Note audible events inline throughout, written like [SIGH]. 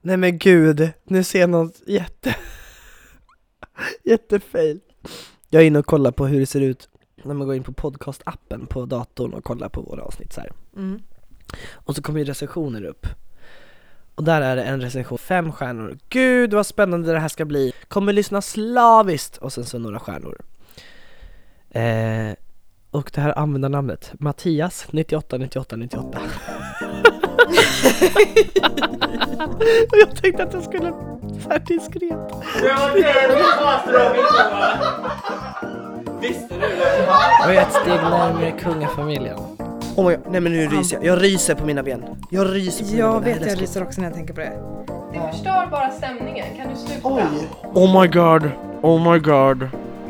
Nej men gud, nu ser jag något jätte... [LAUGHS] jättefail. Jag är inne och kollar på hur det ser ut när man går in på podcastappen på datorn och kollar på våra avsnitt så här. Mm. Och så kommer ju recensioner upp. Och där är det en recension, fem stjärnor. Gud vad spännande det här ska bli. Kommer lyssna slaviskt. Och sen så några stjärnor. Eh, och det här användarnamnet, Mattias 98 98 98. Och [LAUGHS] jag tänkte att jag skulle vara diskret. Det var det du på! Visste du det? Jag är ett steg närmare kungafamiljen. Oh my God. Nej men nu ryser jag. Jag ryser på mina ben. Jag ryser på mina Jag ben. Vet, jag lyser också när jag tänker på det. Det förstör bara stämningen. Kan du sluta? Oh my god. Oh my god.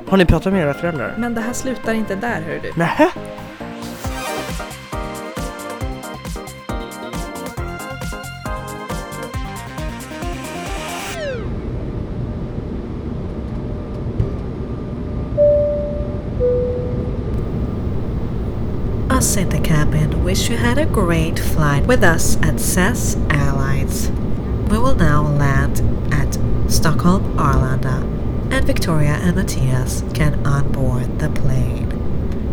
Har ni pratat med era föräldrar? Men det här slutar inte där hör du. Nähä? Wish you had a great flight with us at SAS Airlines. We will now land at Stockholm Arlanda, and Victoria and Matthias can onboard the plane.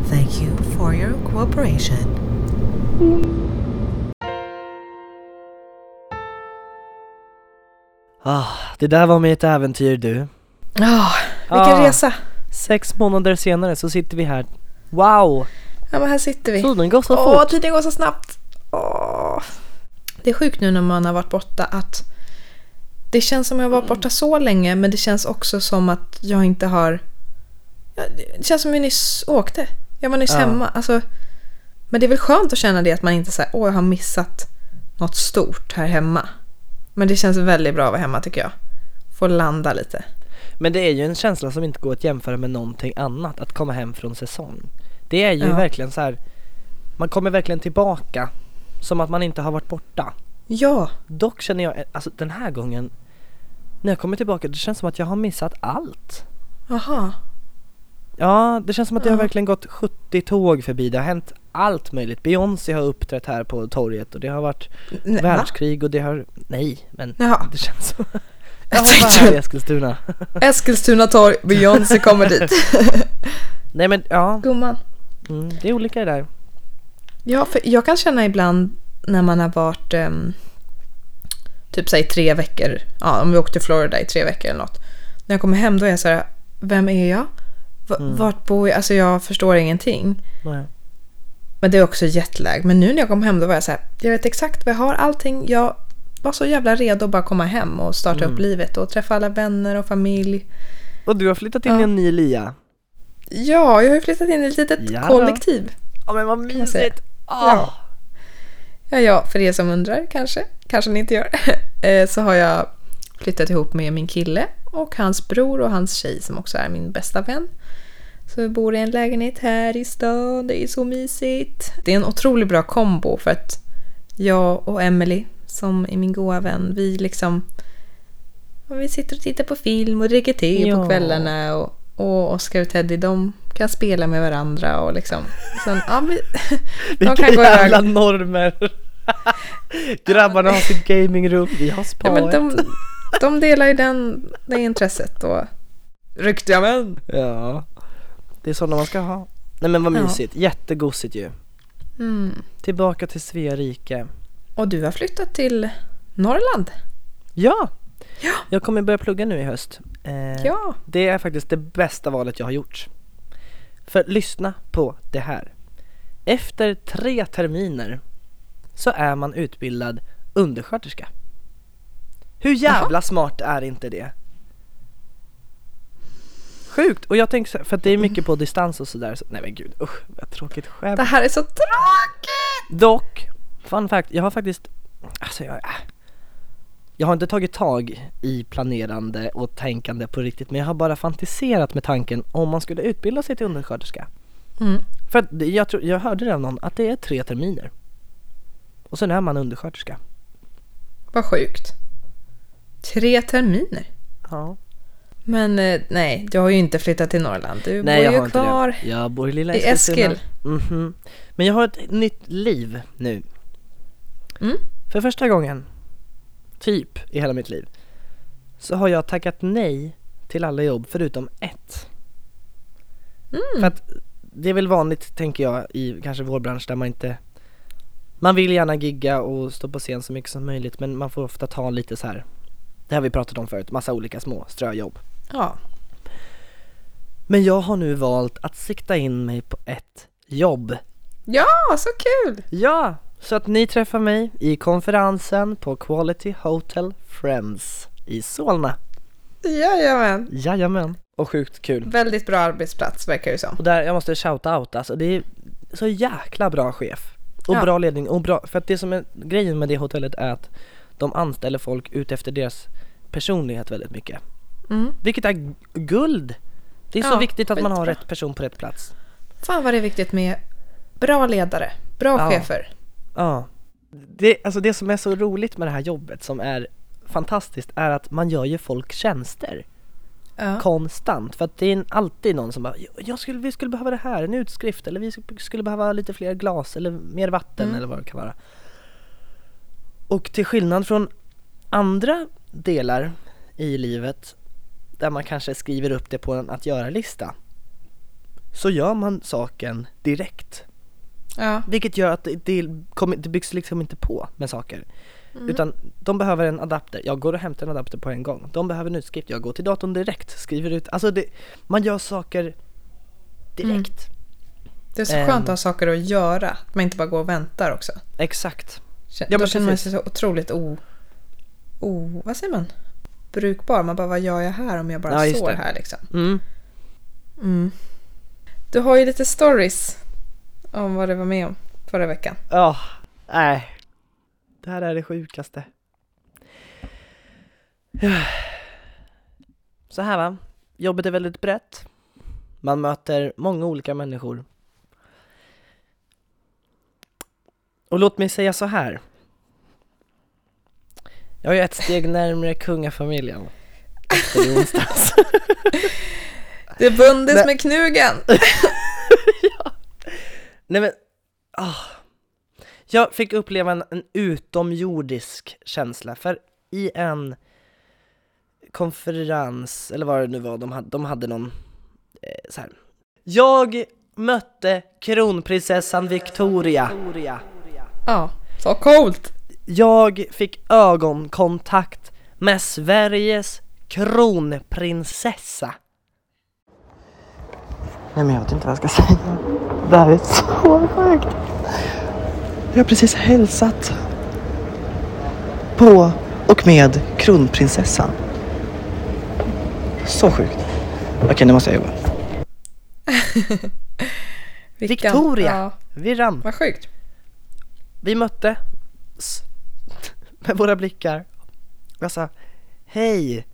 Thank you for your cooperation. Ah, det där var med ett äventyr du. Ja, vilken Ah. resa. Sex månader senare så sitter vi här. Wow! Ja men här sitter vi. Tiden går så Åh, fort. tiden går så snabbt. Åh. Det är sjukt nu när man har varit borta att det känns som jag har varit borta så länge men det känns också som att jag inte har... Ja, Det känns som jag nyss åkte. Jag var nyss Ja. hemma. Alltså, men det är väl skönt att känna det att man inte säger åh jag har missat något stort här hemma. Men det känns väldigt bra att vara hemma tycker jag. Få landa lite. Men det är ju en känsla som inte går att jämföra med någonting annat, att komma hem från säsong. Det är ju Ja. verkligen så här. man kommer verkligen tillbaka som att man inte har varit borta. Ja, Dock känner jag, alltså den här gången, när jag kommer tillbaka, det känns som att jag har missat allt. aha. Ja, det känns som att det har verkligen gått 70 tåg förbi, det har hänt allt möjligt. Beyoncé har uppträtt här på torget och det har varit va? världskrig och det har, nej men Jaha. det känns så. [LAUGHS] Jag var här i Eskilstuna. Eskilstuna torg, Beyoncé kommer dit. [LAUGHS] Nej men ja, Gumman. Mm, det är olika det där. Ja, för jag kan känna ibland när man har varit um, typ säg tre veckor, ja om vi åkte till Florida i tre veckor eller något. När jag kommer hem då är jag så här, vem är jag? V- Mm. Vart bor jag? Alltså jag förstår ingenting. Nej. Men det är också jetlag. Men nu när jag kom hem då var jag så här, jag vet exakt vad jag har, allting. Jag var så jävla redo att bara komma hem och starta Mm. upp livet och träffa alla vänner och familj. Och du har flyttat in Ja. i en ny lia. Ja, jag har ju flyttat in i ett litet Ja. kollektiv. Ja men vad mysigt! Ja. Ah. Ja, ja, för er som undrar kanske, kanske ni inte gör, [LAUGHS] eh, så har jag flyttat ihop med min kille och hans bror och hans tjej som också är min bästa vän. Så vi bor i en lägenhet här i stan, det är så mysigt. Det är en otroligt bra kombo för att jag och Emily som är min goa vän, vi liksom ja, vi sitter och tittar på film och dricker te Ja. på kvällarna och, och Oscar och Teddy de kan spela med varandra och liksom sen, ja, vi, [LAUGHS] de Vilka kan gå jävla iväg. normer! [LAUGHS] Grabbarna har sitt gamingrum, vi har Ja, spaet. men de, de delar ju den, det intresset och riktiga män. Ja, det är sådana man ska ha. Nej men vad Ja. mysigt, jättegosigt ju. Mm. Tillbaka till Svea rike. Och du har flyttat till Norrland. Ja! Jag kommer börja plugga nu i höst. Eh, Ja. Det är faktiskt det bästa valet jag har gjort. För lyssna på det här. Efter tre terminer så är man utbildad undersköterska. Hur jävla smart är inte det? Sjukt! Och jag tänker så här, för att det är mycket på distans och sådär. Så, nej men gud, usch vad tråkigt skämt. Det här är så tråkigt! Dock, fun fact, jag har faktiskt, alltså jag, jag har inte tagit tag i planerande och tänkande på riktigt men jag har bara fantiserat med tanken om man skulle utbilda sig till undersköterska. Mm. För att jag, tror, jag hörde det av någon att det är tre terminer. Och sen är man undersköterska. Vad sjukt. Tre terminer. Ja. Men eh, nej, du har ju inte flyttat till Norrland. Du Nej bor jag ju inte kvar. det. Jag bor i lilla i. Eskil. Mhm. Men jag har ett nytt liv nu. Mm. För första gången typ i hela mitt liv, så har jag tackat nej till alla jobb förutom ett. Mm. För att det är väl vanligt, tänker jag, i kanske vår bransch där man inte Man vill gärna gigga och stå på scen så mycket som möjligt men man får ofta ta lite så här. Det har vi pratat om förut, massa olika små ströjobb. Ja. Men jag har nu valt att sikta in mig på ett jobb. ja, så kul! Ja! Så att ni träffar mig i konferensen på Quality Hotel Friends i Solna. Jajamän. Jajamän. Och sjukt kul. Väldigt bra arbetsplats verkar det som. Och där, jag måste shouta out alltså, det är så jäkla bra chef. Och Ja. bra ledning och bra, för att det som är grejen med det hotellet är att de anställer folk ut efter deras personlighet väldigt mycket. Mm. Vilket är guld! Det är så Ja, viktigt att man har rätt person på rätt plats. Fan vad det är viktigt med bra ledare, bra Ja. chefer. Ja. Det, alltså det som är så roligt med det här jobbet som är fantastiskt är att man gör ju folk tjänster Ja. konstant. För att det är alltid någon som bara jag skulle, vi skulle behöva det här, en utskrift eller vi skulle behöva lite fler glas eller mer vatten Mm. eller vad det kan vara. Och till skillnad från andra delar i livet där man kanske skriver upp det på en att göra-lista så gör man saken direkt. Ja. Vilket gör att det, det, byggs liksom inte på med saker. Utan de behöver en adapter, jag går och hämtar en adapter på en gång. De behöver en utskrift, jag går till datorn direkt, skriver ut. Alltså det, man gör saker direkt. Det är så Ehm. skönt att ha saker att göra. Att man inte bara går och väntar också. Exakt. Ja, Då men känner man sig så otroligt o... o... Vad säger man? Brukbar. Man bara, vad gör jag här om jag bara Ja, står här liksom? Mm. Mm. Du har ju lite stories om vad du var med om förra veckan. Ja, nej. Det här är det sjukaste. Så här va, jobbet är väldigt brett. Man möter många olika människor. Och låt mig säga så här. Jag är ett steg närmare kungafamiljen. Efter onsdags. [LAUGHS] Det bundis Nej. med knugen! Nej men, ah. Jag fick uppleva en, en utomjordisk känsla för i en konferens, eller vad det nu var, de hade, de hade någon eh, så här. Jag mötte kronprinsessan Victoria. Ja, så coolt! Jag fick ögonkontakt med Sveriges kronprinsessa. Nej men jag vet inte vad jag ska säga. Det här är så sjukt. Jag har precis hälsat på och med kronprinsessan. Så sjukt. Okej, nu måste jag jobba. [LAUGHS] Victoria. Ja, Vi rann. vad sjukt. Vi möttes med våra blickar. Jag sa hej.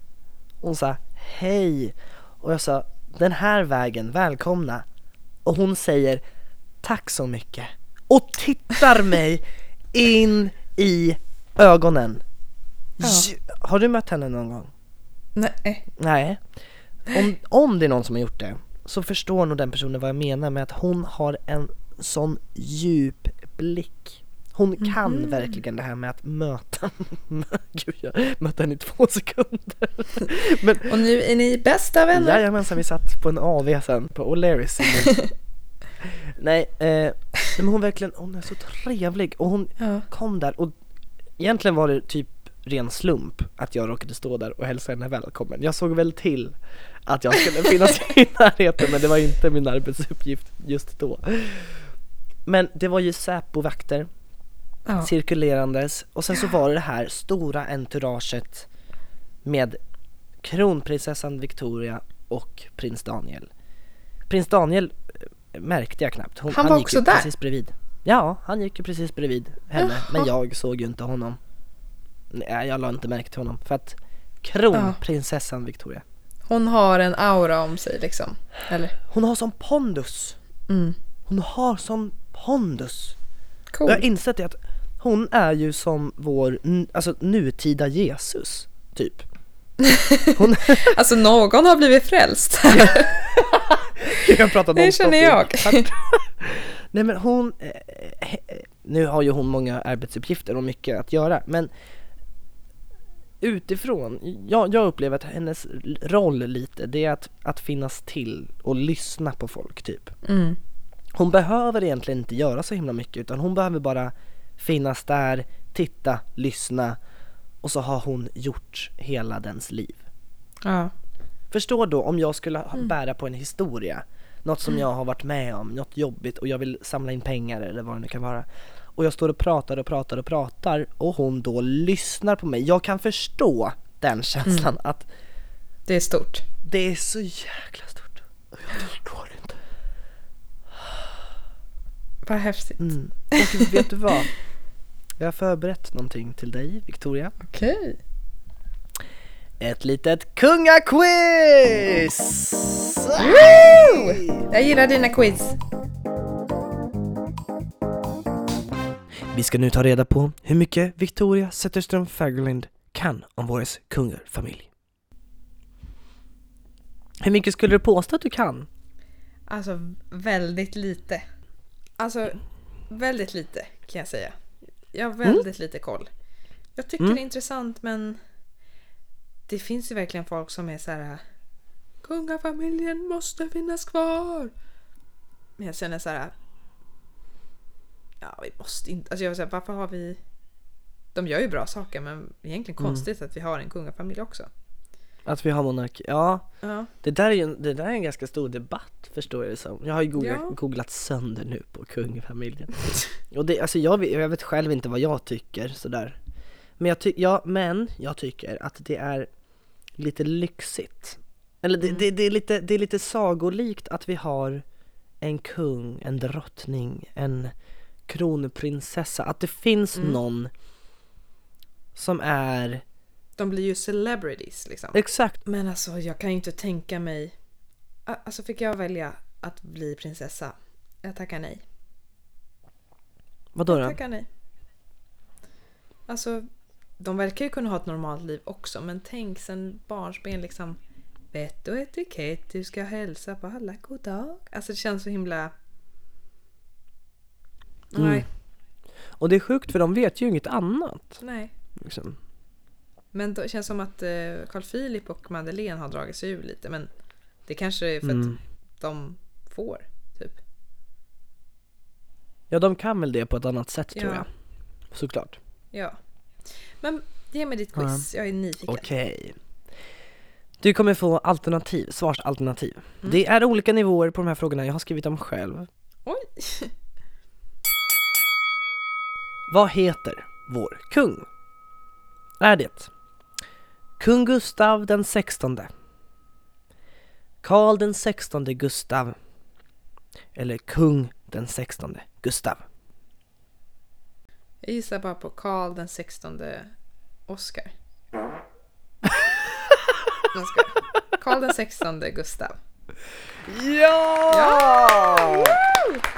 Hon sa hej. Och jag sa den här vägen, välkomna. Och hon säger tack så mycket. Och tittar [LAUGHS] mig in i ögonen. Ja. Har du mött henne någon gång? Nej. Nej. Om, om det är någon som har gjort det så förstår nog den personen vad jag menar med att hon har en sån djup blick. Hon kan verkligen det här med att möta, [LAUGHS] gud jag mötte henne i två sekunder. [LAUGHS] Men Och nu är ni bästa vänner. jajamensan, vi satt på en AV sen på O'Learys. [LAUGHS] Nej, eh, men hon verkligen, hon är så trevlig och hon Ja. kom där och egentligen var det typ ren slump att jag råkade stå där och hälsa henne välkommen. Jag såg väl till att jag skulle finnas i närheten men det var inte min arbetsuppgift just då. Men det var ju Säpo-vakter Ja. cirkulerandes och sen så var det det här stora entouraget med kronprinsessan Victoria och prins Daniel. Prins Daniel eh, märkte jag knappt. Hon, Han var gick också ju där? precis bredvid. Ja, han gick ju precis bredvid henne, men Jaha. jag såg ju inte honom. Nej, jag la inte märke till honom för att kronprinsessan Victoria, Hon har en aura om sig liksom. Eller? hon har sån pondus. Mm. Hon har sån pondus. Cool. jag har insett det att hon är ju som vår, alltså nutida Jesus, typ. Hon, [LAUGHS] Alltså någon har blivit frälst. [LAUGHS] jag pratar Det känner jag. [LAUGHS] Nej men hon, eh, eh, nu har ju hon många arbetsuppgifter och mycket att göra men utifrån, jag, jag upplever att hennes roll lite, det är att, att finnas till och lyssna på folk typ. Mm. Hon behöver egentligen inte göra så himla mycket utan hon behöver bara finnas där, titta, lyssna och så har hon gjort hela dens liv. Ja. Förstå då om jag skulle ha- bära på en historia, något som jag har varit med om, något jobbigt och jag vill samla in pengar eller vad det nu kan vara. Och jag står och pratar och pratar och pratar och hon då lyssnar på mig. Jag kan förstå den känslan att Det är stort. det är så jäkla stort. Jag förstår inte. Vad häftigt. Mm. Och vet du vad? [LAUGHS] Jag har förberett någonting till dig Victoria. Okej. Ett litet kungaquiz! Jag gillar dina quiz. Vi ska nu ta reda på hur mycket Victoria Zetterström Fagerlind kan om vår kungarfamilj. Hur mycket skulle du påstå att du kan? Alltså väldigt lite. Alltså väldigt lite kan jag säga. Jag har väldigt lite koll. Jag tycker Mm. det är intressant men det finns ju verkligen folk som är så här. Kungafamiljen måste finnas kvar. Men jag känner så här. Ja, vi måste inte. Alltså jag vill säga, varför har vi... De gör ju bra saker men egentligen konstigt att vi har en kungafamilj också. Att vi har monarki? Ja, Ja. det där är ju det där är en ganska stor debatt förstår jag det som. Jag har ju googlat, Ja. googlat sönder nu på kungafamiljen. [LAUGHS] Och det, alltså jag, vet- jag vet själv inte vad jag tycker sådär. Men jag, ty, ja, men jag tycker att det är lite lyxigt. Eller det, det, det, är lite, det är lite sagolikt att vi har en kung, en drottning, en kronprinsessa. Att det finns någon som är De blir ju celebrities liksom. exakt Men alltså jag kan ju inte tänka mig... Alltså fick jag välja att bli prinsessa? Jag tackar nej. Vadå då? Tackar nej. Alltså, de verkar ju kunna ha ett normalt liv också men tänk sen barnsben liksom vett och etikett, du ska hälsa på alla, god dag. Alltså det känns så himla... Mm. Nej, Och det är sjukt för de vet ju inget annat. nej. Liksom. Men det känns som att eh, Carl Philip och Madeleine har dragit sig ur lite men det kanske är för Mm. att de får, typ. Ja de kan väl det på ett annat sätt tror Ja. jag. Såklart. Ja. Men ge mig ditt quiz, jag är nyfiken. Okej. Du kommer få alternativ, svarsalternativ. Mm. Det är olika nivåer på de här frågorna, jag har skrivit dem själv. Oj! Vad heter vår kung? Är det kung Gustav den sextonde? Karl den sextonde Gustav? Eller kung den sextonde Gustav? Jag gissar bara på Karl den 16 Oscar. [LAUGHS] Karl den 16 Gustav. Ja!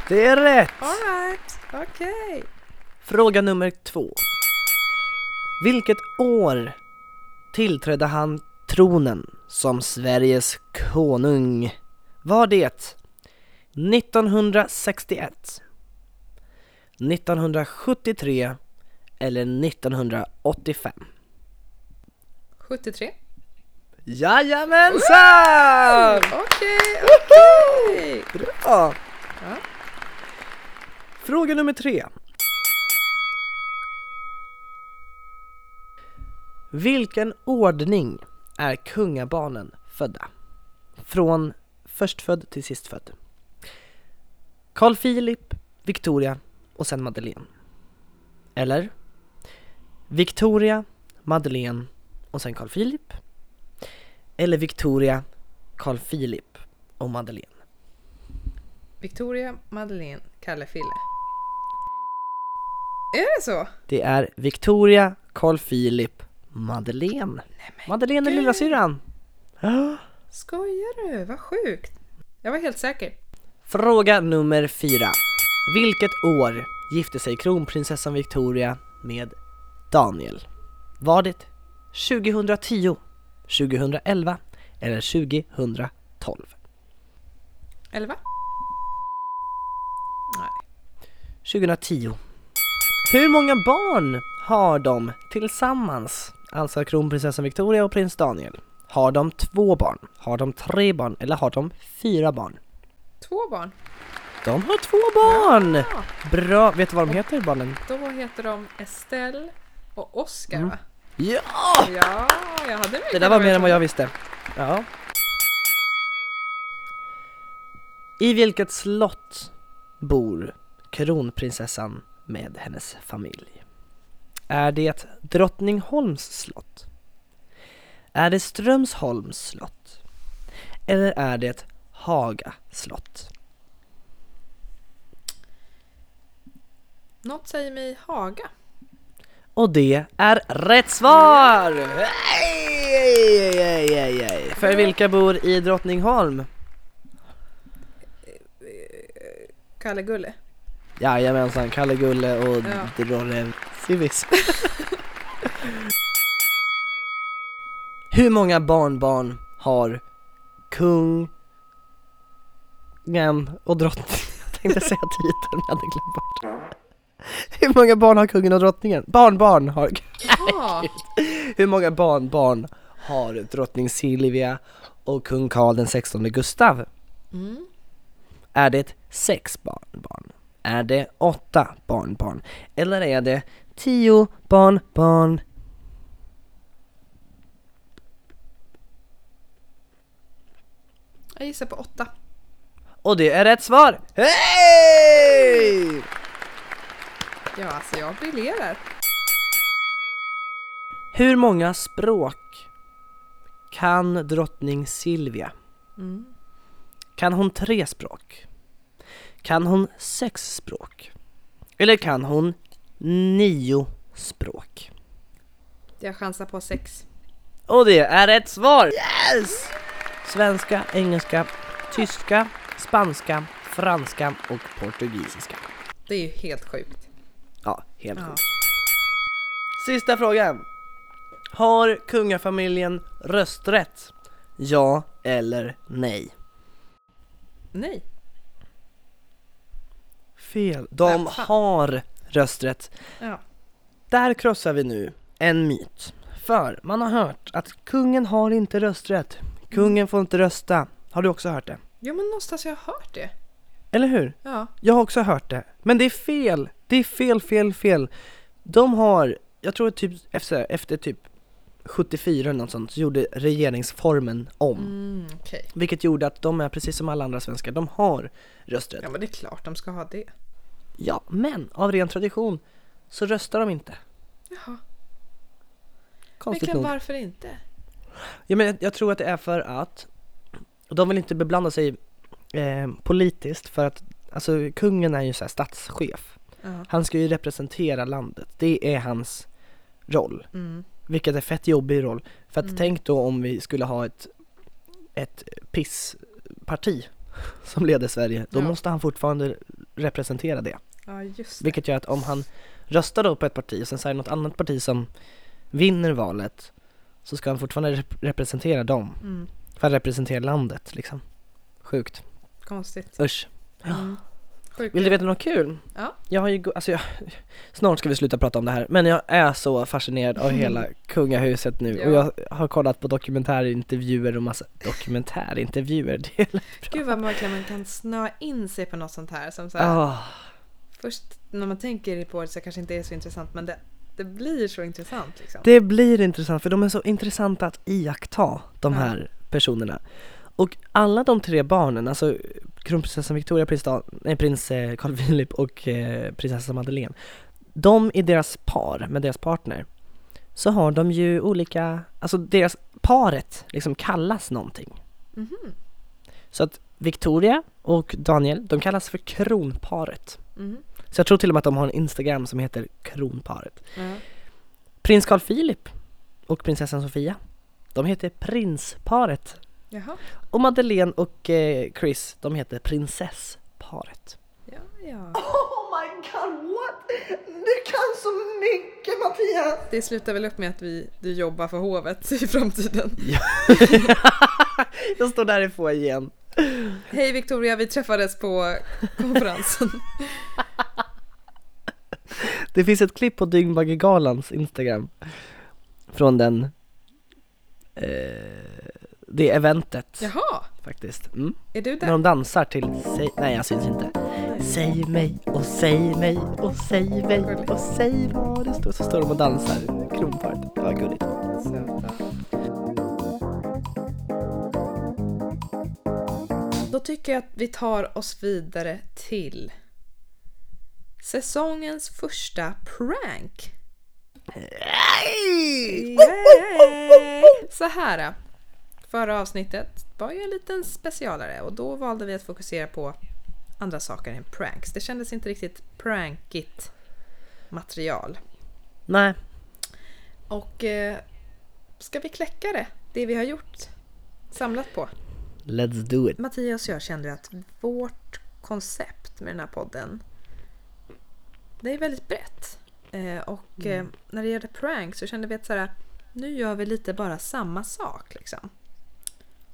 Det är rätt! Alright, okej. Fråga nummer två. Vilket år tillträdde han tronen som Sveriges konung? Var det 1961, 1973 eller 1985? 73. Jajamensan! Okej, okej. Bra! Ja. Fråga nummer tre. Vilken ordning är kungabarnen födda? Från förstfödd till sistfödd. Carl Philip, Victoria och sen Madeleine. Eller? Victoria, Madeleine och sen Carl Philip. Eller Victoria, Carl Philip och Madeleine. Victoria, Madeleine, Kalle, Fille. Är det så? Det är Victoria, Carl Philip, Madeleine. Madeleine är lillasyrran. Skojar du? Vad sjukt. Jag var helt säker. Fråga nummer fyra. Vilket år gifte sig kronprinsessan Victoria med Daniel? Var det 2010, 2011 eller 2012? 11? Nej. 2010. Hur många barn har de tillsammans? Alltså kronprinsessan Victoria och prins Daniel, har de två barn, har de tre barn eller har de fyra barn? Två barn. De har två barn! Ja, Bra, vet du vad de heter barnen? då heter de Estelle och Oscar Mm. va? Ja! Ja, jag hade Det där var mer än vad jag visste. Ja. I vilket slott bor kronprinsessan med hennes familj? Är det Drottningholms slott? Är det Strömsholms slott? Eller är det Haga slott? Något säger mig Haga. Och det är rätt svar! Hej, hej, hej. För vilka bor i Drottningholm? Kalle Gulle. Jajamensan, Kalle Gulle och Ja. Drorre Civis. Hur många barnbarn har kungen och drottningen? Jag tänkte säga titeln, men jag hade glömt bort. Hur många barn har kungen och drottningen? Barnbarn har... Ja, [LAUGHS] Hur många barnbarn har drottning Silvia och kung Karl den 16 Gustav? mm. Är det sex barnbarn? Är det åtta barnbarn? Eller är det tio barnbarn? jag gissar på åtta. Och det är rätt svar! Hej! Ja, alltså jag briljerar. Hur många språk kan drottning Silvia? Mm. Kan hon tre språk? Kan hon sex språk? Eller kan hon nio språk? Jag chansar på sex. Och det är rätt svar! Yes! Svenska, engelska, tyska, spanska, franska och portugisiska. Det är ju helt sjukt. Ja, helt Ja. sjukt. Sista frågan. Har kungafamiljen rösträtt? Ja eller nej? Nej. Fel. De har rösträtt. Ja. Där krossar vi nu en myt. För man har hört att kungen har inte rösträtt. Kungen får inte rösta. Har du också hört det? Jo men någonstans har jag hört det. Eller hur? Ja. Jag har också hört det. Men det är fel. Det är fel, fel, fel. De har, jag tror typ efter, efter typ 74 eller något sånt, så gjorde regeringsformen om. Mm, okej. Vilket gjorde att de är precis som alla andra svenskar, de har rösträtt. Ja men det är klart de ska ha det. Ja, men av ren tradition så röstar de inte. Jaha. Men Konstigt kan, nog. varför inte? Ja, men jag, jag tror att det är för att de vill inte beblanda sig eh, politiskt för att alltså kungen är ju så här statschef. Ja. Han ska ju representera landet. Det är hans roll. Mm. Vilket är fett jobbig roll. För att Mm. tänk då om vi skulle ha ett, ett pissparti [LAUGHS] som leder Sverige. Då Ja. måste han fortfarande representera det. ja, just det. Vilket gör att om han röstar då på ett parti och sen det något annat parti som vinner valet så ska han fortfarande rep- representera dem. Mm. För att representera landet liksom. Sjukt. Konstigt. Usch. Mm. Vill du veta något kul? Ja. Jag har ju, alltså jag, snart ska vi sluta prata om det här, men jag är så fascinerad av hela [LAUGHS] kungahuset nu och Ja. jag har kollat på dokumentärintervjuer och massa dokumentärintervjuer. [LAUGHS] Det är Gud vad verkligen man kan snöa in sig på något sånt här. Som så här ah, Först när man tänker på det så kanske inte är så intressant men det, det blir så intressant liksom. Det blir intressant för de är så intressanta att iaktta de Ja. här personerna. Och alla de tre barnen, alltså kronprinsessan Victoria, prins, Dan, nej, prins eh, Carl [LAUGHS] Philip och eh, prinsessan Madeleine. De i deras par, med deras partner, så har de ju olika, alltså deras paret liksom kallas någonting. Mhm. Så att Victoria och Daniel, de kallas för kronparet. Mhm. Så jag tror till och med att de har en Instagram som heter kronparet. Ja. Prins Carl Philip och prinsessan Sofia, de heter prinsparet. Jaha. Och Madeleine och eh, Chris, de heter prinsessparet. Ja, ja. Oh my god, what? Du kan så mycket Mattias! Det slutar väl upp med att vi, du jobbar för hovet i framtiden. [LAUGHS] [LAUGHS] Jag står där i foajén. Hej Victoria, vi träffades på konferensen. [LAUGHS] Det finns ett klipp på Dyngbaggegalans Instagram. Från den eh, Det eventet. Jaha, faktiskt. Mm. är du När där? de dansar till Säg, nej jag syns inte. Säg mig och säg mig och säg mig och säg vad det står. Så står de och dansar kronparet, det var gulligt. Då tycker jag att vi tar oss vidare till säsongens första prank. Yay! Så här. Förra avsnittet var ju en liten specialare och då valde vi att fokusera på andra saker än pranks. Det kändes inte riktigt prankigt material. Nej, Och eh, ska vi kläcka det? Det vi har gjort? Samlat på? let's do it Mattias och jag kände att vårt koncept med den här podden det är väldigt brett. Eh, och eh, när det gäller prank så kände vi att så här, nu gör vi lite bara samma sak liksom.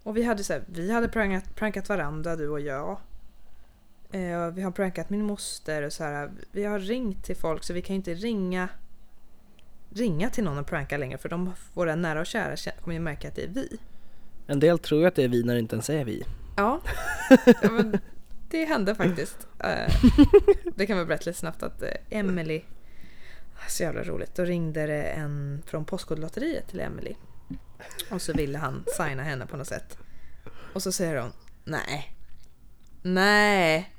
Och vi hade, så här, vi hade prankat, prankat varandra, du och jag. Eh, och vi har prankat min moster och så här, vi har ringt till folk så vi kan ju inte ringa ringa till någon och pranka längre för de, våra nära och kära kä- kommer ju märka att det är vi. En del tror ju att det är vi när det inte ens är vi Ja, ja men det hände faktiskt. Eh, det kan vi berätta lite snabbt att eh, Emily så jävla roligt. Då ringde det en från Postkodlotteriet till Emily. Och så ville han signa henne på något sätt. Och så säger hon nej. Nej.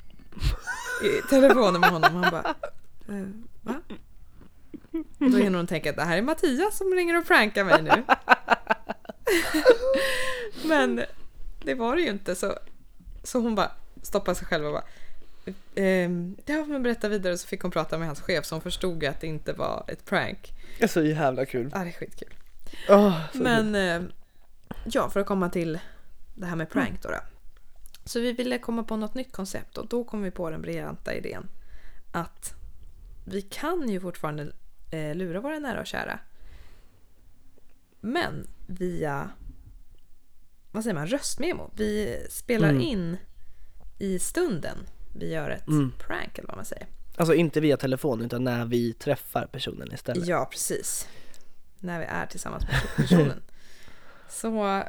I telefonen med honom. Han bara eh, va? Och då hinner hon tänka att det här är Mattias som ringer och prankar mig nu. [LAUGHS] Men det var det ju inte så. Så hon bara stoppade sig själv och bara ehm, Ja men berätta vidare så fick hon prata med hans chef så hon förstod att det inte var ett prank. Det är så jävla kul Ja det är skitkul. Kul. Men eh, ja, för att komma till det här med prank då, då. Så vi ville komma på något nytt koncept och då kom vi på den briljanta idén att vi kan ju fortfarande eh, lura våra nära och kära. Men via vad säger man, röstmemo. Vi spelar Mm. in i stunden vi gör ett Mm. prank eller vad man säger. Alltså inte via telefon utan när vi träffar personen istället Ja, precis. När vi är tillsammans med personen. [LAUGHS] Så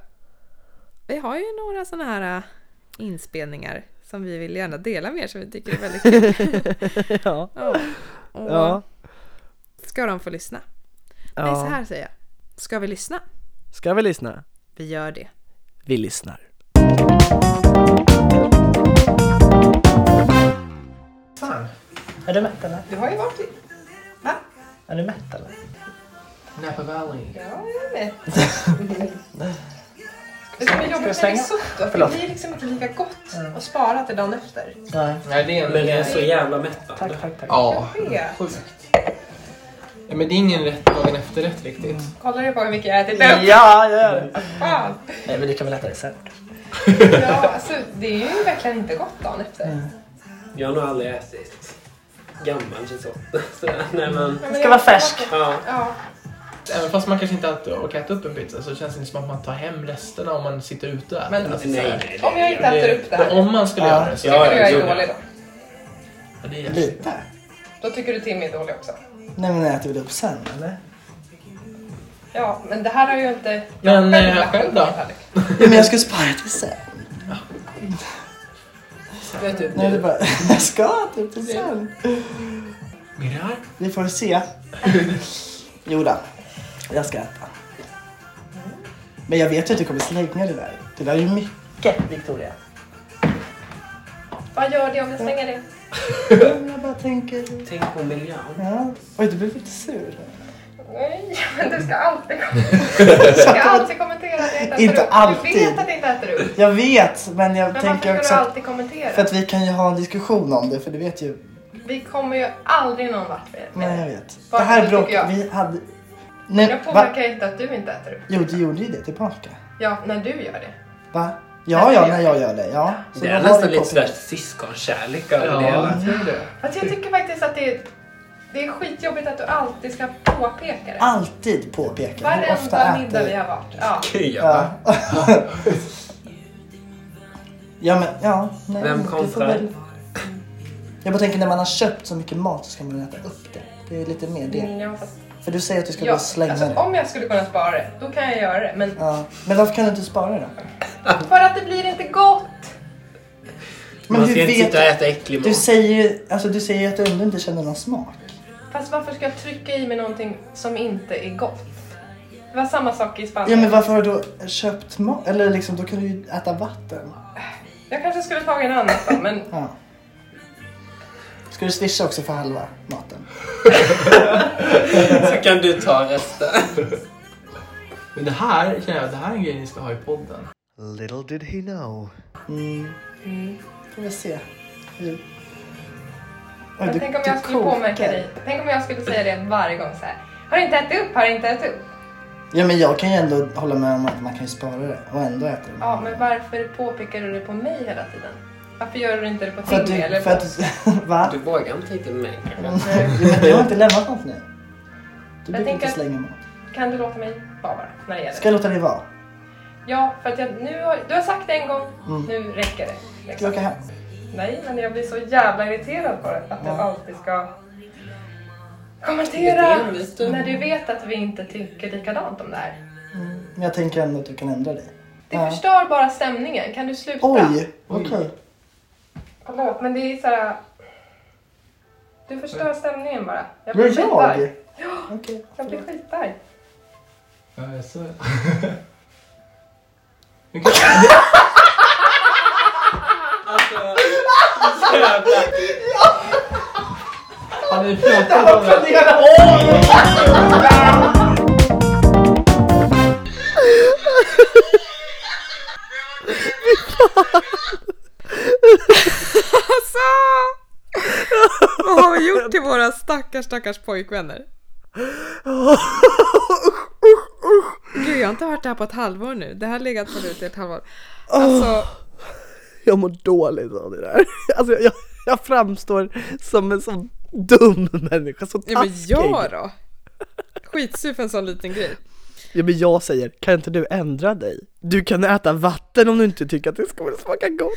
vi har ju några sådana här äh, inspelningar som vi vill gärna dela med er som vi tycker är väldigt kul. [LAUGHS] Ja, ja. Och ja, ska de få lyssna? Nej, så ja. här säger jag. Ska vi lyssna? Ska vi lyssna? Vi gör det. Vi lyssnar Fan. Är du mätt eller? Du har ju varit i... Va? Är du mätt eller? Napa Valley. Ja, jag [LAUGHS] är med. Det som är jobbigt det sött då, för det blir liksom inte lika gott att spara till dagen efter. Nej. Nej, det är en... Men det är så jävla mättande. Tack, tack, tack. Ja, Det. sjukt. Ja, men det är ingen rätt dagen efterrätt riktigt. Kollar du på hur mycket jag ätit upp? Ja, jag gör det. Fan. Nej, men det kan väl äta dessert. Ja, alltså det är ju verkligen inte gott dagen efter. Jag har nog aldrig ätit gammal risotto. [LAUGHS] Sådär. Nej men... Ja, men ska jag- vara färsk. Ja. Ja, Även fast man kanske inte alltid orkar äta upp en pizza så känns det inte som att man tar hem resterna om man sitter ute och äter. Men- Alltså, Nej, här, nej, om jag inte äter upp det här, Om man skulle Ja. göra det så. Ja, tycker du jag är ja. dålig då? Ja, det är. Lite. Då tycker du Timmy är dålig också? Nej, men äter vi det upp sen eller? Ja, men det här har ju inte... Men, jag eh, själv då? Ja, men jag ska spara det till sen. Vet du, Nej, det är bara, [LAUGHS] jag ska äta upp det sen. Mirar? Vi får se. Jo då, jag ska äta. Men jag vet ju att du kommer slänga det där. Det där är ju mycket, Victoria. Vad gör det om jag slänger det? [LAUGHS] Jag bara tänker... Tänk på miljön. Ja. Oj, du blev lite sur. Nej, men du ska alltid, [LAUGHS] du ska alltid kommentera att jag inte äter Inte upp. alltid. Du vet att jag inte äter upp. Jag vet, men jag Men varför tänker ska också du att, alltid kommentera? för att vi kan ju ha en diskussion om det, för du vet ju. Vi kommer ju aldrig någon vart med Nej, jag det. vet. Vad det här tycker bråk, vi hade... Nej, Jag va? påverkar inte att du inte äter upp. Jo, du gjorde ju det tillbaka. Ja, när du gör det. Va? Ja, ja, när jag gör det. Ja. Så Det är har nästan vi lite sådär syskonkärlek över det Ja, hela. det. Alltså jag tycker faktiskt att det är, det är skitjobbigt att du alltid ska påpeka det. Alltid påpeka hur ofta Varenda middag vi äter... har varit. Ja. Ja. Ja. [LAUGHS] ja, men ja. Nej, Vem det kontrar? väl- Jag bara tänker när man har köpt så mycket mat så ska man äta upp det. Det är lite mer det. Mm, ja, fast För du säger att du ska Ja, och slänga alltså, det. om jag skulle kunna spara det, då kan jag göra det. Men Ja. Men varför kan du inte spara det då? för att det blir inte gott. Men Man du ska inte sitta och äta äcklig mat. Du säger ju alltså, du säger att du ändå inte känner någon smak. Fast varför ska jag trycka i mig någonting som inte är gott? Det var samma sak i Ja Spanien. men varför har du då köpt mat? Eller liksom, då kan du ju äta vatten. Jag kanske skulle tagit en annat då, men Ja. Ska du swisha också för halva maten? Så kan du ta resten. Men det här känner jag, det här är en grej ni ska ha i podden. Little did he know. Mm. Får vi se. Men du- tänk om jag skulle påmärka dig. Tänk om jag skulle säga det varje gång så här. Har du inte ätit upp? Har du inte ätit upp? Ja men jag kan ju ändå hålla med om att man kan ju spara det och ändå äta det. Ja, men varför påpekar du det på mig hela tiden? Varför gör du inte det på För att du... eller För att, [LAUGHS] va? Du vågar inte med mig [LAUGHS] kanske. Du har inte lämnat något nu. Du brukar tänker inte slänga mat. Kan du låta mig vara bara när det gäller Ska jag låta dig vara? Ja, för att jag, nu har, du har sagt det en gång, Mm. nu räcker det. Ska vi Liksom. åka hem? Nej, men jag blir så jävla irriterad på det. Att du Ja. alltid ska kommentera du. när du vet att vi inte tycker likadant om det här. Men jag tänker ändå att du kan ändra dig. Det Ja. förstör bara stämningen. Kan du sluta? Oj! Okej. Förlåt, men det är så här... Du förstör stämningen bara. Jag Men blir skitarg. jag? Ja. Okej. Jag blir skitarg. Ja, jag sa [LAUGHS] Alltså, jävla... Har ni pratat om det? Alltså! [LAUGHS] Vad har vi gjort till våra stackars, stackars pojkvänner? Gud, jag har inte hört det här på ett halvår nu. Det här har legat på lut i ett halvår. Alltså, Jag mår dåligt av det där. Alltså jag, jag framstår som en sån dum människa, så ja men taskig. jag då? Skitsur för en sån liten grej. Ja men jag säger, kan inte du ändra dig? Du kan äta vatten om du inte tycker att det ska smaka gott.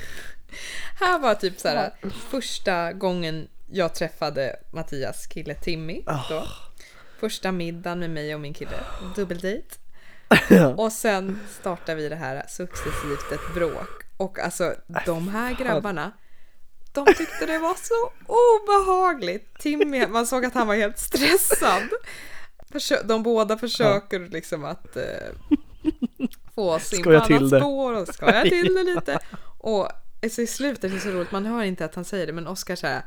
Här var typ så här första gången jag träffade Mattias kille Timmy. Då. Första middagen med mig och min kille, dubbeldejt. [LAUGHS] Och sen startar vi det här successivt ett bråk. Och alltså de här grabbarna, de tyckte det var så obehagligt. Timmy, man såg att han var helt stressad. De båda försöker liksom att eh, få oss in på Skoja annat till det. spår och skoja till det [LAUGHS] lite. Och så i slutet, det är så roligt, man hör inte att han säger det, men Oskar så här,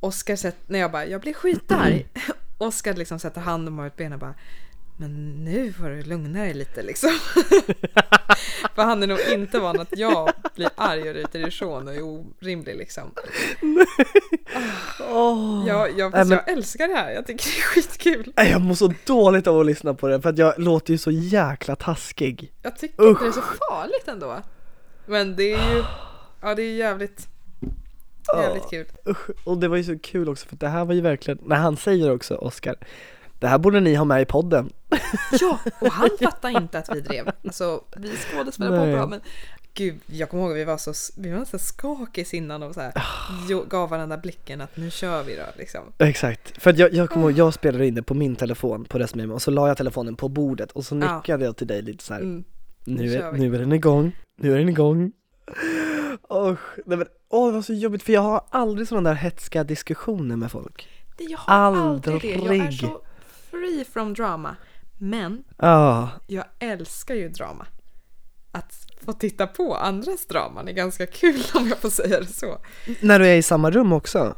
Oskar sätter, när jag bara, jag blir skitarg. [LAUGHS] Oskar liksom sätter handen på mitt ben och bara, men nu får du lugna dig lite liksom. [LAUGHS] För han är nog inte van att jag blir arg och ryter ifrån och är orimlig liksom. Åh. Jag, jag, Nej, men- jag älskar det här, jag tycker det är skitkul. Nej, Jag mår så dåligt av att lyssna på det för att jag låter ju så jäkla taskig. Jag tycker inte det är så farligt ändå. Men det är ju, ja det är jävligt, jävligt kul. Och det var ju så kul också för det här var ju verkligen, när han säger också Oskar, det här borde ni ha med i podden. [LAUGHS] Ja, och han fattar inte att vi drev. Alltså, vi skådespelade på bra, men gud, jag kommer ihåg att vi var så, vi var så skakis innan och så här, gav varandra blicken att nu kör vi då liksom. Exakt, för att jag, jag kommer ihåg, jag spelade in det på min telefon på Resmemo och så la jag telefonen på bordet och så Ja. nickade jag till dig lite så här. Mm. Nu kör är, nu är den igång, nu är den igång. Usch, nej men åh det var så jobbigt för jag har aldrig sådana där hetska diskussioner med folk. Det, jag har aldrig det. Jag är Aldrig. så free from drama. Men Ja, jag älskar ju drama. Att få titta på andras draman är ganska kul om jag får säga det så. när du är i samma rum också.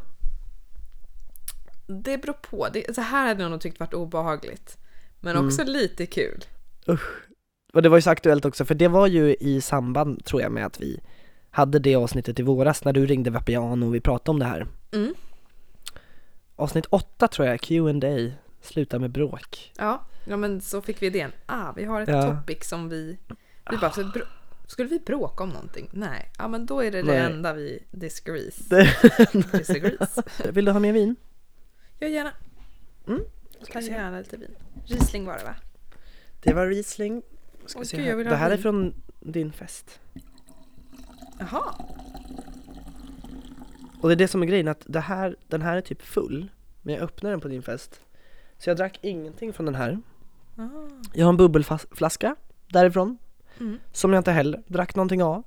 Det beror på. Det, så här hade jag nog tyckt varit obehagligt. Men Mm. också lite kul. Och det var ju så aktuellt också för det var ju i samband tror jag med att vi hade det avsnittet i våras när du ringde Vapiano och vi pratade om det här. Mm. Avsnitt 8 tror jag, Q&A slutar med bråk. Ja, ja, men så fick vi idén. Ah, vi har ett Ja. topic som vi... Vi bara, så br- skulle vi bråka om någonting? Nej. Ja, men då är det det Nej. enda vi disagrees. Det- disagrees. Vill du ha mer vin? Ja, gärna. Mm, Ta gärna lite vin. Riesling var det va? Det var Riesling. Ska se här. det här är från din fest. Jaha. Och det är det som är grejen, att det här, den här är typ full. Men jag öppnar den på din fest. Så jag drack ingenting från den här. Ah. Jag har en bubbelflaska därifrån. Mm. Som jag inte heller drack någonting av.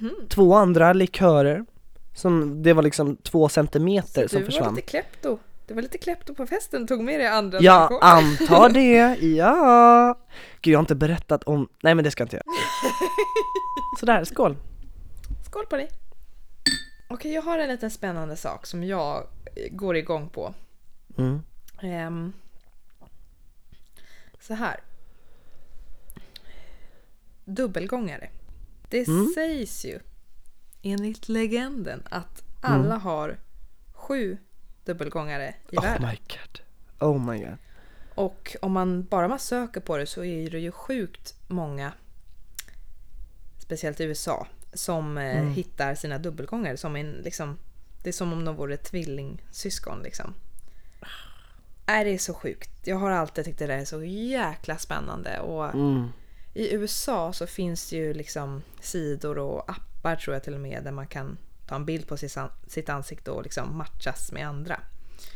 Mhm. Två andra likörer. Som, det var liksom två centimeter som du var försvann. lite klepto. Du var lite klepto på festen, tog med dig andra Jag antar [LAUGHS] det, ja! Gud jag har inte berättat om, nej men det ska jag inte göra. [LAUGHS] Sådär, skål! Skål på dig! Okej, jag har en liten spännande sak som jag eh, går igång på. Mm. Ehm, så här. Dubbelgångare. Det Mm. sägs ju enligt legenden att alla Mm. har sju dubbelgångare i Oh världen. my god. Oh my god. Och om man bara man söker på det så är det ju sjukt många, speciellt i USA, som eh, Mm. hittar sina dubbelgångare som en liksom, det är som om de vore tvillingsyskon liksom. Nej, det är så sjukt. Jag har alltid tyckt det där är så jäkla spännande och Mm. i USA så finns det ju liksom sidor och appar tror jag till och med där man kan ta en bild på sitt an- sitt ansikte och liksom matchas med andra.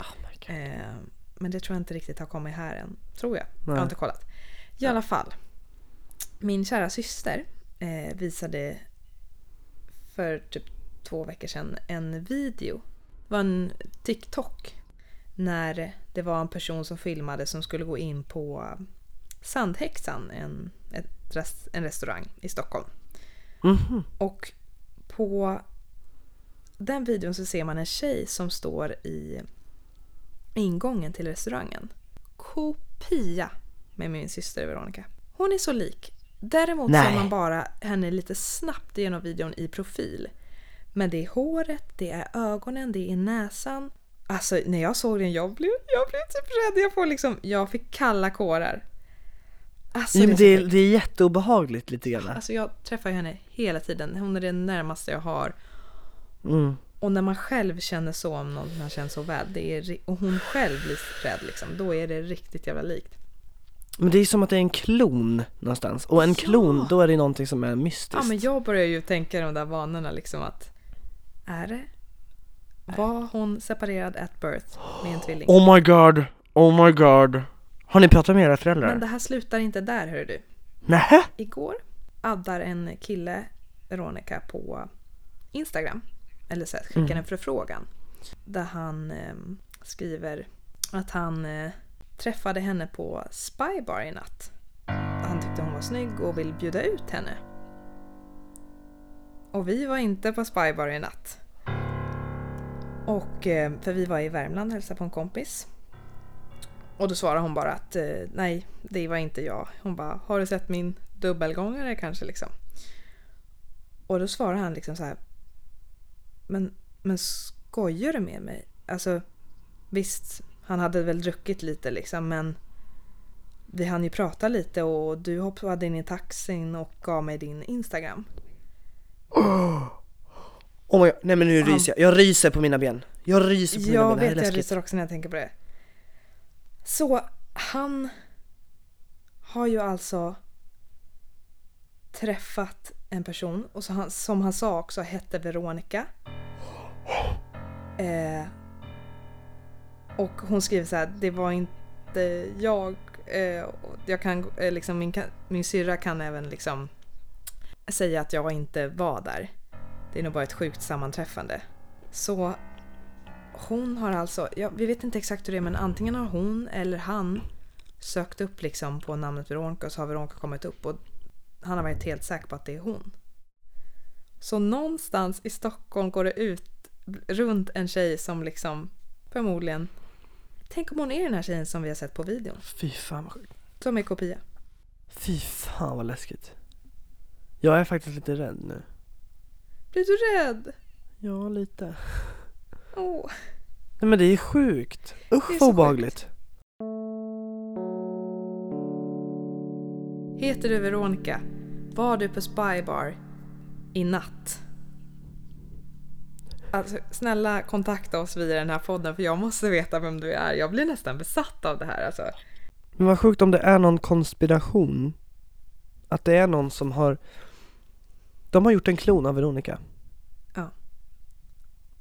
Oh. Eh, men det tror jag inte riktigt har kommit här än. Tror jag. Jag Nej. har inte kollat. I alla fall. Min kära syster eh, visade för typ två veckor sedan en video. Det var en TikTok. När det var en person som filmade som skulle gå in på Sandhäxan, en, en restaurang i Stockholm. Mhm. Och på den videon så ser man en tjej som står i ingången till restaurangen. Kopia med min syster Veronica. Hon är så lik. Däremot Nej. ser man bara henne lite snabbt genom videon i profil. Men det är håret, det är ögonen, det är näsan. Alltså när jag såg den, jag blev, jag blev typ rädd. Jag, får liksom, jag fick kalla kårar. Alltså, Ja, det det, är, det är jätteobehagligt lite grann. Alltså jag träffar ju henne hela tiden. Hon är det närmaste jag har. Mm. Och när man själv känner så om någon man känner så väl, det är, och hon själv blir rädd liksom, då är det riktigt jävla likt. Men det är som att det är en klon någonstans. Och en klon, då är det någonting som är mystiskt. Ja men jag börjar ju tänka de där vanorna liksom att, är det? Var hon separerad at birth med en tvilling? Oh my god, oh my god. Har ni pratat med era föräldrar? Men det här slutar inte där hör du. Nähä? Igår addar en kille Veronica på Instagram. Eller så här, skickar Mm. en förfrågan. Där han ehm, skriver att han eh, träffade henne på Spybar i natt. Han tyckte hon var snygg och vill bjuda ut henne. Och vi var inte på Spybar i natt. Och, eh, för vi var i Värmland och hälsade på en kompis. Och då svarade hon bara att eh, nej, det var inte jag. Hon bara, har du sett min dubbelgångare kanske liksom? Och då svarar han liksom så här. Men, men skojar du med mig? Alltså visst, han hade väl druckit lite liksom men vi hann ju prata lite och du hoppade in i taxin och gav mig din Instagram. Oh my god, nej men nu ryser jag. Jag ryser på mina ben. Jag ryser på mina Jag ben, det här är vet, jag ryser också när jag tänker på det. Så han har ju alltså träffat en person och så han, som han sa också hette Veronica. Eh, och hon skriver så här, det var inte jag. Eh, jag kan, eh, liksom, min, min syrra kan även liksom säga att jag inte var där. Det är nog bara ett sjukt sammanträffande. Så hon har alltså, ja, vi vet inte exakt hur det är men antingen har hon eller han sökt upp liksom på namnet Veronica och så har Veronica kommit upp och han har varit helt säker på att det är hon. Så någonstans i Stockholm går det ut runt en tjej som liksom förmodligen Tänk om hon är den här tjejen som vi har sett på videon. Fy fan vad sjukt. Som är kopia. Fy fan vad läskigt. Jag är faktiskt lite rädd nu. Blir du rädd? Ja, lite. Åh. Nej men det är sjukt. Usch vad obehagligt. Heter du Veronica? Var du på Spybar i natt? Alltså snälla kontakta oss via den här podden för jag måste veta vem du är. Jag blir nästan besatt av det här alltså. Men vad sjukt om det är någon konspiration. Att det är någon som har De har gjort en klon av Veronica. Ja.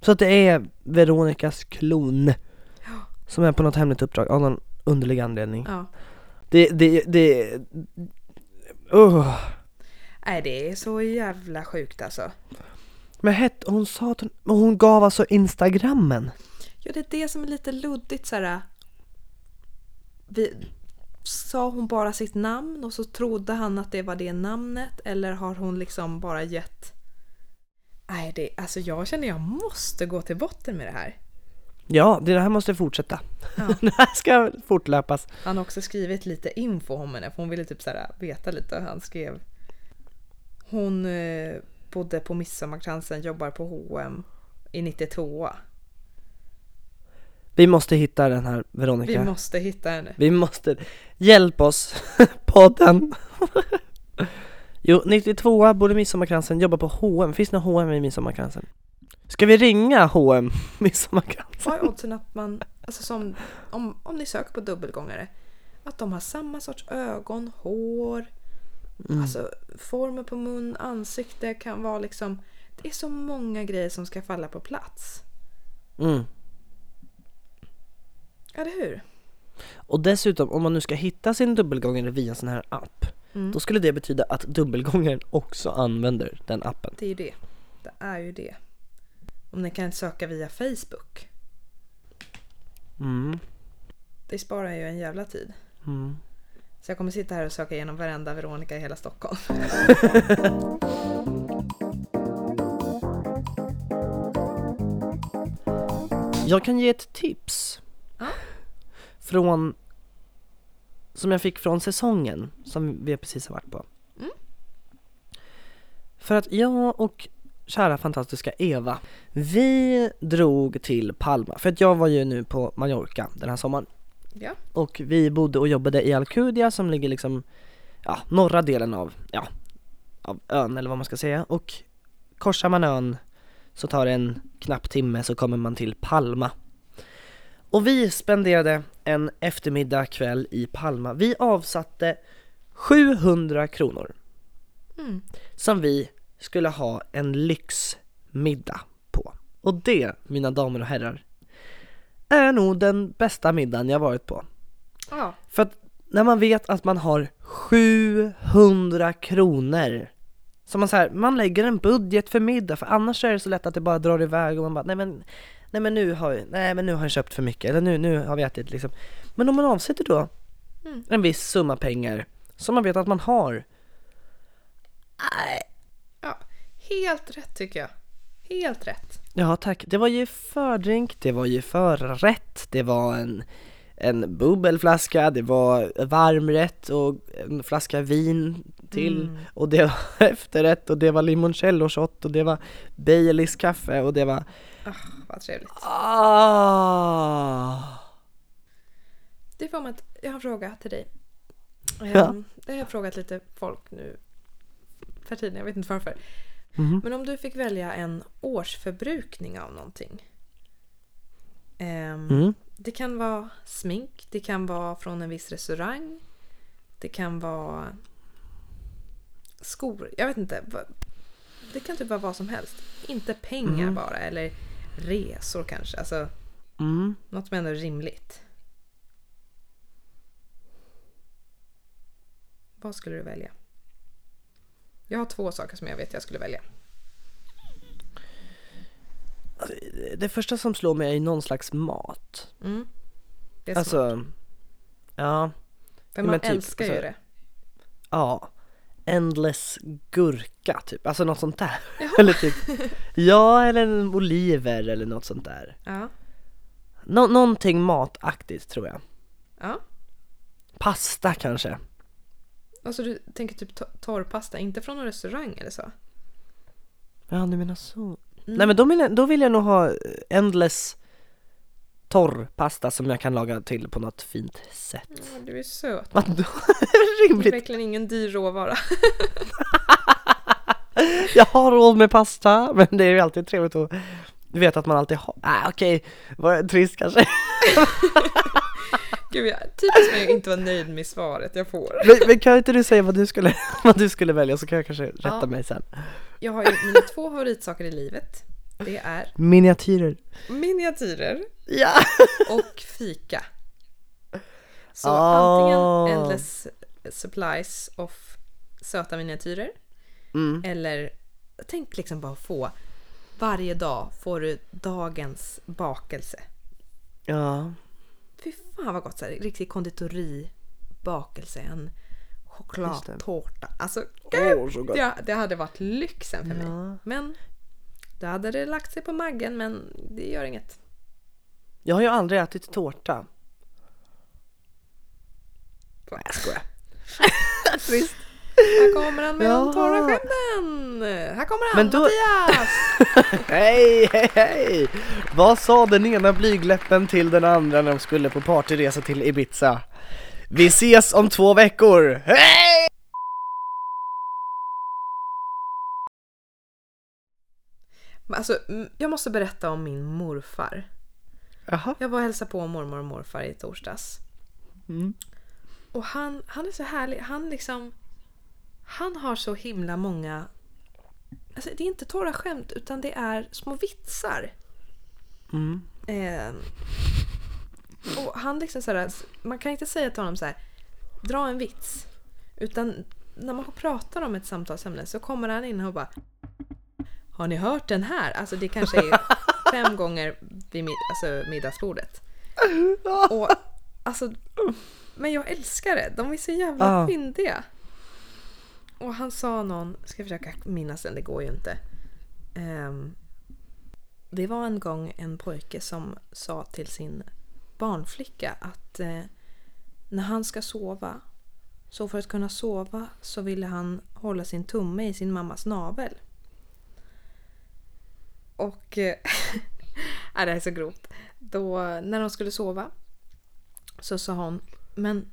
Så att det är Veronicas klon. [GASPS] Som är på något hemligt uppdrag av någon underlig anledning. Ja. Det, det, det, uh. Nej, det är så jävla sjukt alltså. Men hette, hon sa att hon, hon gav alltså instagrammen. Ja, det är det som är lite luddigt så här. Vi, sa hon bara sitt namn och så trodde han att det var det namnet eller har hon liksom bara gett... Nej, det, alltså jag känner jag måste gå till botten med det här. Ja, det här måste fortsätta. Ja. [LAUGHS] det här ska fortlöpas. Han har också skrivit lite info om henne för hon ville typ så veta lite. Han skrev... Hon eh, bodde på Midsommarkransen, jobbar på H&M i 92 Vi måste hitta den här Veronica. Vi måste hitta henne. Vi måste, hjälp oss, [LAUGHS] podden. jo, 92 borde Midsommarkransen, jobbar på H&M. finns det några H&M i Midsommarkransen? Ska vi ringa H&M [LAUGHS] Midsommarkransen? Vad är oddsen att man, alltså som, om, om ni söker på dubbelgångare, att de har samma sorts ögon, hår, Mm. alltså former på mun, ansikte kan vara liksom, det är så många grejer som ska falla på plats. Mm. Eller hur? Och dessutom, om man nu ska hitta sin dubbelgångare via en sån här app, Mm. då skulle det betyda att dubbelgångaren också använder den appen. Det är ju det. Det är ju det. Om ni kan söka via Facebook. Mm. Det sparar ju en jävla tid. Mm. Så jag kommer sitta här och söka igenom varenda Veronica i hela Stockholm. Jag kan ge ett tips. Ja. Från, som jag fick från säsongen som vi precis har varit på. Mm. För att jag och kära fantastiska Eva, vi drog till Palma. För att jag var ju nu på Mallorca den här sommaren. Ja. Och vi bodde och jobbade i Alcudia som ligger liksom, ja, norra delen av, ja, av ön eller vad man ska säga. Och korsar man ön så tar det en knapp timme så kommer man till Palma. Och vi spenderade en eftermiddag kväll i Palma. Vi avsatte 700 kronor Mm. som vi skulle ha en lyxmiddag på. Och det, mina damer och herrar, är nog den bästa middagen jag varit på. Ja. För att när man vet att man har 700 kronor så man så här, man lägger en budget för middag för annars är det så lätt att det bara drar iväg och man bara nej men Nej men nu har, jag- nej men nu har jag köpt för mycket eller nu, nu har vi ätit liksom Men om man avsätter då Mm. en viss summa pengar som man vet att man har Nej, ja. Helt rätt tycker jag. Helt rätt. Ja tack, det var ju fördrink, det var ju förrätt, det var en, en bubbelflaska, det var varmrätt och en flaska vin till Mm. och det var [LAUGHS] efterrätt och det var limoncello shot och det var Baileys kaffe och det var Ah, vad trevligt. ah. Det får mig att, jag har en fråga till dig. Ja. Ehm, Det har jag frågat lite folk nu för tiden, jag vet inte varför. Mhm. Men om du fick välja en årsförbrukning av någonting. Ehm, Mm. Det kan vara smink, det kan vara från en viss restaurang. Det kan vara skor, jag vet inte. Det kan typ vara vad som helst. Inte pengar Mm. bara, eller resor kanske. Alltså Mm. något som ändå är rimligt. Vad skulle du välja? Jag har två saker som jag vet jag skulle välja. Det första som slår mig är någon slags mat Mm. Det är smart. Alltså, ja, För men man typ, älskar ju alltså- det. ja Endless gurka typ, alltså något sånt där [LAUGHS] Eller typ, ja eller en oliver eller något sånt där Ja. Nå- någonting mataktigt tror jag ja. Pasta kanske Alltså du tänker typ to- torrpasta, inte från någon restaurang eller så? Ja du menar så Mm. Nej men då vill, jag, då vill jag nog ha eh, endless torr pasta som jag kan laga till på något fint sätt Ja, du är söt. Vadå? [LAUGHS] Det är Rimligt! verkligen ingen dyr råvara. [LAUGHS] Jag har råd med pasta men det är ju alltid trevligt att veta att man alltid har, nej okej, var trist kanske [LAUGHS] [LAUGHS] Gud, jag, typiskt mig att inte vara nöjd med svaret jag får. men, men kan inte du säga vad du skulle, [LAUGHS] vad du skulle välja så kan jag kanske rätta Ja. mig sen Jag har ju mina två favoritsaker i livet. Det är Miniatyrer miniatyrer Ja! och fika. Så Oh. antingen endless supplies of söta miniatyrer Mm. eller tänk liksom bara få varje dag får du dagens bakelse. Ja. Fy fan vad gott! Så här, riktig konditoribakelse, en chokladtårta. Alltså Åh, så gott. det, det hade varit lyxen för Ja. mig. Men då hade det lagt sig på maggen men det gör inget. Jag har ju aldrig ätit tårta. Nej, jag skojar. [LAUGHS] [LAUGHS] Trist. Här kommer han med de Jaha. torra skämten! Här kommer han, Men då- Mattias! [LAUGHS] Hej, hej, hej! Vad sa den ena blygläppen till den andra när de skulle på partyresa till Ibiza? Vi ses om två veckor! Hej! Alltså, jag måste berätta om min morfar. Jaha. Jag var och hälsade på mormor och morfar i torsdags. Mm. Och han, han är så härlig. Han liksom... Han har så himla många... Alltså det är inte torra skämt utan det är små vitsar. Mm. Eh, och han liksom så här, Man kan inte säga till honom så här. Dra en vits. Utan när man pratar om ett samtalsämne så kommer han in och bara Har ni hört den här? Alltså det kanske är [LAUGHS] fem gånger vid mid, alltså middagsbordet. [LAUGHS] Och alltså Men jag älskar det. De är så jävla Ah. fyndiga. Och han sa någon, ska jag försöka minnas den, det går ju inte. Um, det var en gång en pojke som sa till sin barnflicka att eh, när han ska sova, så för att kunna sova så ville han hålla sin tumme i sin mammas navel. Och... Eh, nej, [LAUGHS] äh, det här är så grovt. Då, när de skulle sova så sa hon Men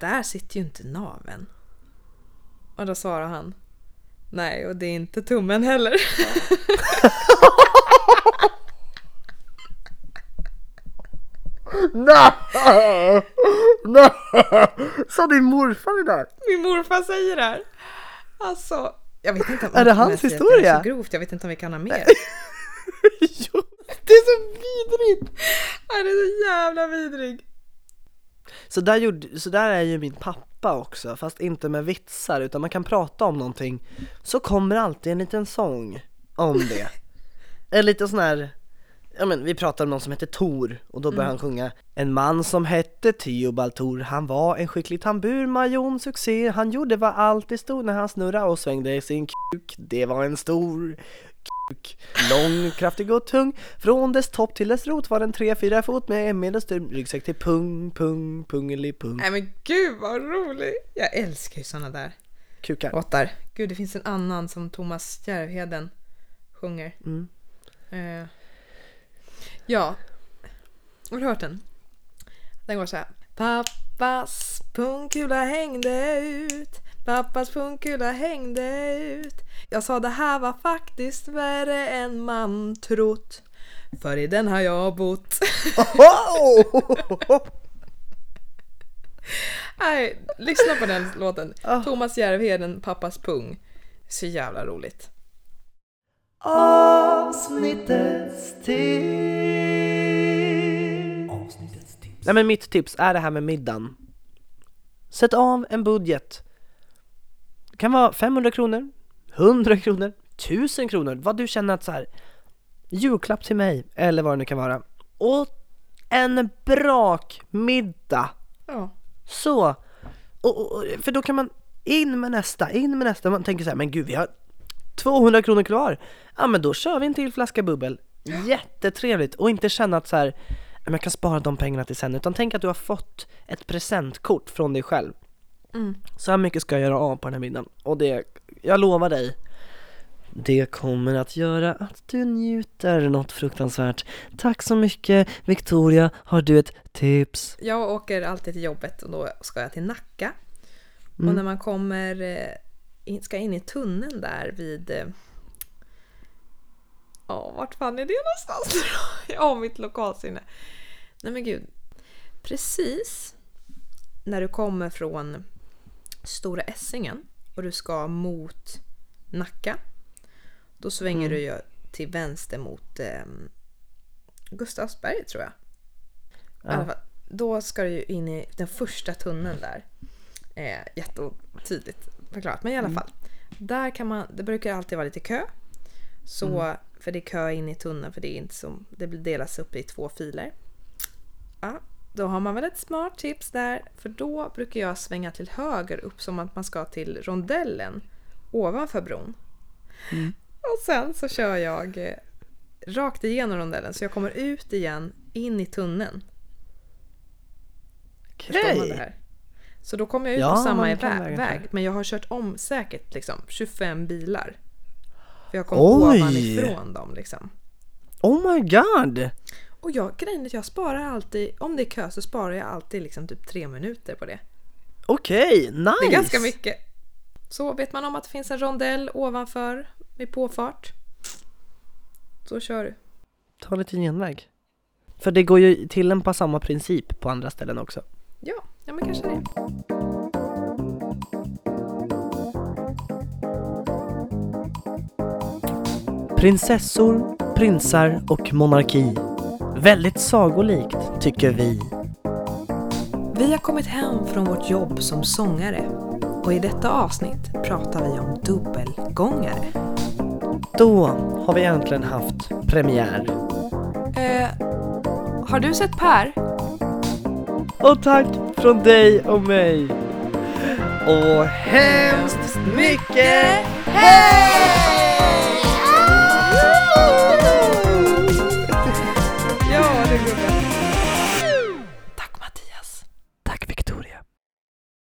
där sitter ju inte naveln. Och då svarade han Nej, och det är inte tummen heller. [LAUGHS] Nej! Nej! Sa din morfar det där? Min morfar säger det här. Alltså, jag vet inte om Är det hans historia? Det är så grovt, jag vet inte om vi kan ha mer. [LAUGHS] jo, det är så vidrigt! Han är så jävla vidrig. Så där, gjorde, så där är ju min pappa också, fast inte med vitsar utan man kan prata om någonting Så kommer alltid en liten sång om det. [LAUGHS] En liten sån här Ja men vi pratar om någon som heter Tor och då börjar han sjunga. En man som hette Theobald Tor, han var en skicklig tamburmajon, succé. Han gjorde vad alltid stod när han snurrade och svängde sin kuk. Det var en stor kuk Lång, kraftig och tung Från dess topp till dess rot var den tre, fyra fot med en medelstor ryggsäck till pung, pung, pungelipung Nej men gud vad rolig. Jag älskar ju såna där Kukar låtar. Gud, det finns en annan som Thomas Järvheden sjunger. Mm. Eh, ja, har du hört den? Den går så här. Pappas pungkula hängde ut. Pappas pungkula hängde ut. Jag sa det här var faktiskt värre än man trott. För i den har jag bott. Nej, [LAUGHS] lyssna på den låten. Thomas Järvheden, Pappas pung. Så jävla roligt. Avsnittets tips Nej men mitt tips är det här med middagen Sätt av en budget Det kan vara 500 kronor, 100 kronor, 1000 kronor, vad du känner att så här julklapp till mig eller vad det nu kan vara. Och en brak middag Ja. så, och, och, för då kan man in med nästa, in med nästa, man tänker så här, men gud vi har 200 kronor kvar, ja men då kör vi en till flaska bubbel. Jättetrevligt. Och inte känna att så här, "Men jag kan spara de pengarna till sen, utan tänk att du har fått ett presentkort från dig själv Mm. Så här mycket ska jag göra av på den här middagen, och det, jag lovar dig det kommer att göra att du njuter något fruktansvärt. Tack så mycket Victoria, har du ett tips? Jag åker alltid till jobbet och då ska jag till Nacka. Mm. Och när man kommer, eh, in, ska in i tunneln där vid... eh, Ja, vart fan är det någonstans? [LAUGHS] jag har mitt lokalsinne. Nej men gud. Precis när du kommer från Stora Essingen och du ska mot Nacka. Då svänger du ju till vänster mot eh, Gustavsberg tror jag. I alla fall. då ska du in i den första tunneln där. Eh, jättetydligt förklarat, men i alla fall. Där kan man, det brukar alltid vara lite kö. Så, För det är kö in i tunneln för det är inte som, det delas upp i två filer. Ja, då har man väl ett smart tips där, för då brukar jag svänga till höger upp som att man ska till rondellen ovanför bron. Och sen så kör jag eh, rakt igenom rondellen så jag kommer ut igen in i tunneln. Det här? Så då kommer jag ut Ja, på samma väg, väg men jag har kört om säkert liksom 25 bilar. För jag kom Oj! ovanifrån dem liksom. Oh my god! Och jag, grejen är att jag sparar alltid, om det är kö så sparar jag alltid liksom typ tre minuter på det. Okej, nice! Det är ganska mycket. Så vet man om att det finns en rondell ovanför med påfart. Så kör du. Ta lite genväg. För det går ju tillämpa samma princip på andra ställen också. Ja, ja men kanske det. Prinsessor, prinsar och monarki. Väldigt sagolikt, tycker vi. Vi har kommit hem från vårt jobb som sångare och i detta avsnitt pratar vi om dubbelgångare. Då har vi äntligen haft premiär. Eh, har du sett Per? Och tack från dig och mig. Och hemskt mycket